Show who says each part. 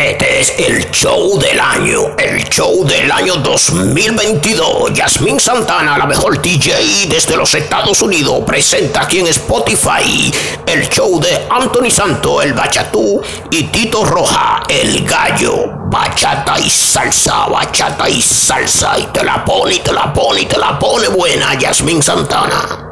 Speaker 1: Este es el show del año, el show del año 2022. Yasmín Santana, la mejor DJ desde los Estados Unidos, presenta aquí en Spotify el show de Anthony Santo, el bachatú, y Tito Roja, el gallo. Bachata y salsa, bachata y salsa. Y te la pone, y te la pone, y te la pone buena, Yasmín Santana.